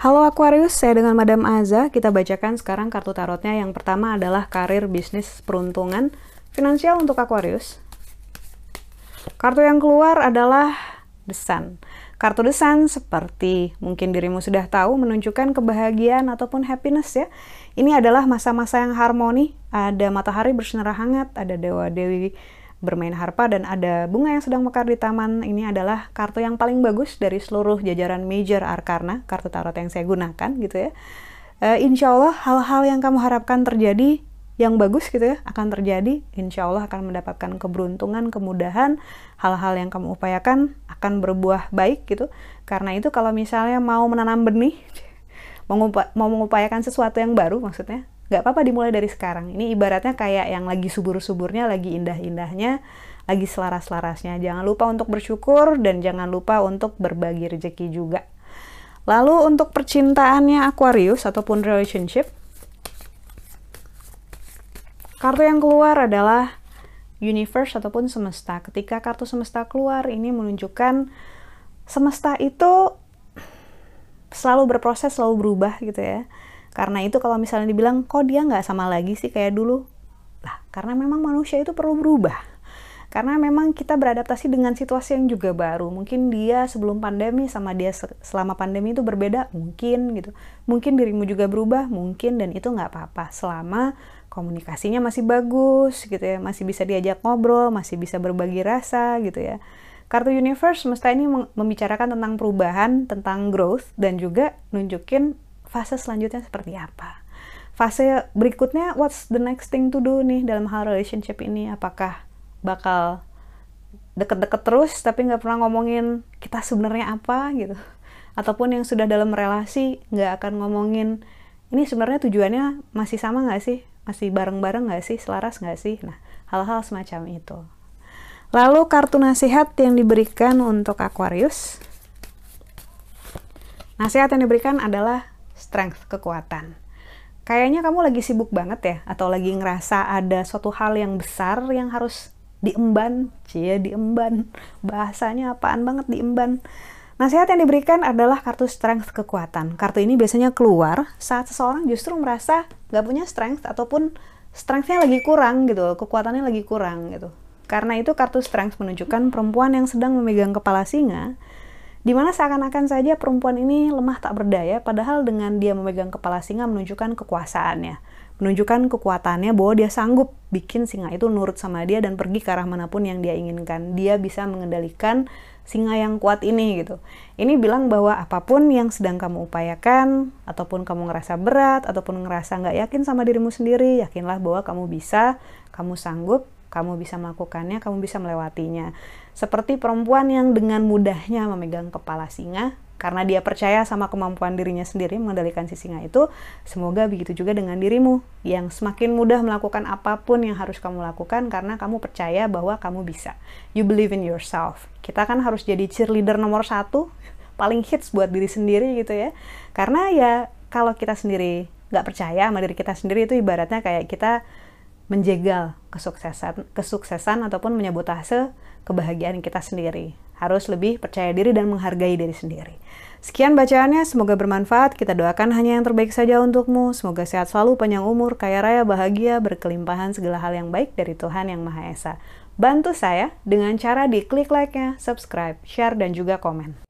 Halo Aquarius, saya dengan Madam Aza. Kita bacakan sekarang kartu tarotnya. Yang pertama adalah karir, bisnis, peruntungan, finansial untuk Aquarius. Kartu yang keluar adalah The Sun. Kartu Sun seperti mungkin dirimu sudah tahu menunjukkan kebahagiaan ataupun happiness ya. Ini adalah masa-masa yang harmoni, ada matahari bersinar hangat, ada dewa-dewi bermain harpa dan ada bunga yang sedang mekar di taman. Ini adalah kartu yang paling bagus dari seluruh jajaran major arcana, kartu tarot yang saya gunakan gitu ya. Uh, insya Allah hal-hal yang kamu harapkan terjadi yang bagus gitu ya akan terjadi insya Allah akan mendapatkan keberuntungan kemudahan hal-hal yang kamu upayakan akan berbuah baik gitu karena itu kalau misalnya mau menanam benih mau, mengupayakan sesuatu yang baru maksudnya nggak apa-apa dimulai dari sekarang. Ini ibaratnya kayak yang lagi subur-suburnya, lagi indah-indahnya, lagi selaras-larasnya. Jangan lupa untuk bersyukur dan jangan lupa untuk berbagi rezeki juga. Lalu untuk percintaannya Aquarius ataupun relationship, kartu yang keluar adalah universe ataupun semesta. Ketika kartu semesta keluar, ini menunjukkan semesta itu selalu berproses, selalu berubah gitu ya karena itu kalau misalnya dibilang, kok dia nggak sama lagi sih kayak dulu? Lah, karena memang manusia itu perlu berubah. Karena memang kita beradaptasi dengan situasi yang juga baru. Mungkin dia sebelum pandemi sama dia selama pandemi itu berbeda, mungkin gitu. Mungkin dirimu juga berubah, mungkin dan itu nggak apa-apa. Selama komunikasinya masih bagus gitu ya, masih bisa diajak ngobrol, masih bisa berbagi rasa gitu ya. Kartu Universe semesta ini membicarakan tentang perubahan, tentang growth, dan juga nunjukin fase selanjutnya seperti apa. Fase berikutnya, what's the next thing to do nih dalam hal relationship ini? Apakah bakal deket-deket terus tapi nggak pernah ngomongin kita sebenarnya apa gitu? Ataupun yang sudah dalam relasi nggak akan ngomongin ini sebenarnya tujuannya masih sama nggak sih? Masih bareng-bareng nggak sih? Selaras nggak sih? Nah, hal-hal semacam itu. Lalu kartu nasihat yang diberikan untuk Aquarius. Nasihat yang diberikan adalah strength, kekuatan. Kayaknya kamu lagi sibuk banget ya, atau lagi ngerasa ada suatu hal yang besar yang harus diemban, cie diemban. Bahasanya apaan banget diemban. Nasihat yang diberikan adalah kartu strength kekuatan. Kartu ini biasanya keluar saat seseorang justru merasa gak punya strength ataupun strengthnya lagi kurang gitu, kekuatannya lagi kurang gitu. Karena itu kartu strength menunjukkan perempuan yang sedang memegang kepala singa Di mana seakan-akan saja perempuan ini lemah tak berdaya, padahal dengan dia memegang kepala singa menunjukkan kekuasaannya. Menunjukkan kekuatannya bahwa dia sanggup bikin singa itu nurut sama dia dan pergi ke arah mana pun yang dia inginkan. Dia bisa mengendalikan singa yang kuat ini gitu. Ini bilang bahwa apa pun yang sedang kamu upayakan, ataupun kamu ngerasa berat, ataupun ngerasa nggak yakin sama dirimu sendiri, yakinlah bahwa kamu bisa, kamu sanggup, kamu bisa melakukannya, kamu bisa melewatinya. Seperti perempuan yang dengan mudahnya memegang kepala singa, karena dia percaya sama kemampuan dirinya sendiri mengendalikan si singa itu, semoga begitu juga dengan dirimu, yang semakin mudah melakukan apa pun yang harus kamu lakukan karena kamu percaya bahwa kamu bisa. You believe in yourself. Kita kan harus jadi cheerleader nomor satu, paling hits buat diri sendiri gitu ya. Karena ya kalau kita sendiri nggak percaya sama diri kita sendiri itu ibaratnya kayak kita menjegal kesuksesan kesuksesan ataupun menyabotase kebahagiaan kita sendiri. Harus lebih percaya diri dan menghargai diri sendiri. Sekian bacaannya, semoga bermanfaat. Kita doakan hanya yang terbaik saja untukmu. Semoga sehat selalu, panjang umur, kaya raya, bahagia, berkelimpahan segala hal yang baik dari Tuhan Yang Maha Esa. Bantu saya dengan cara di klik like-nya, subscribe, share, dan juga komen.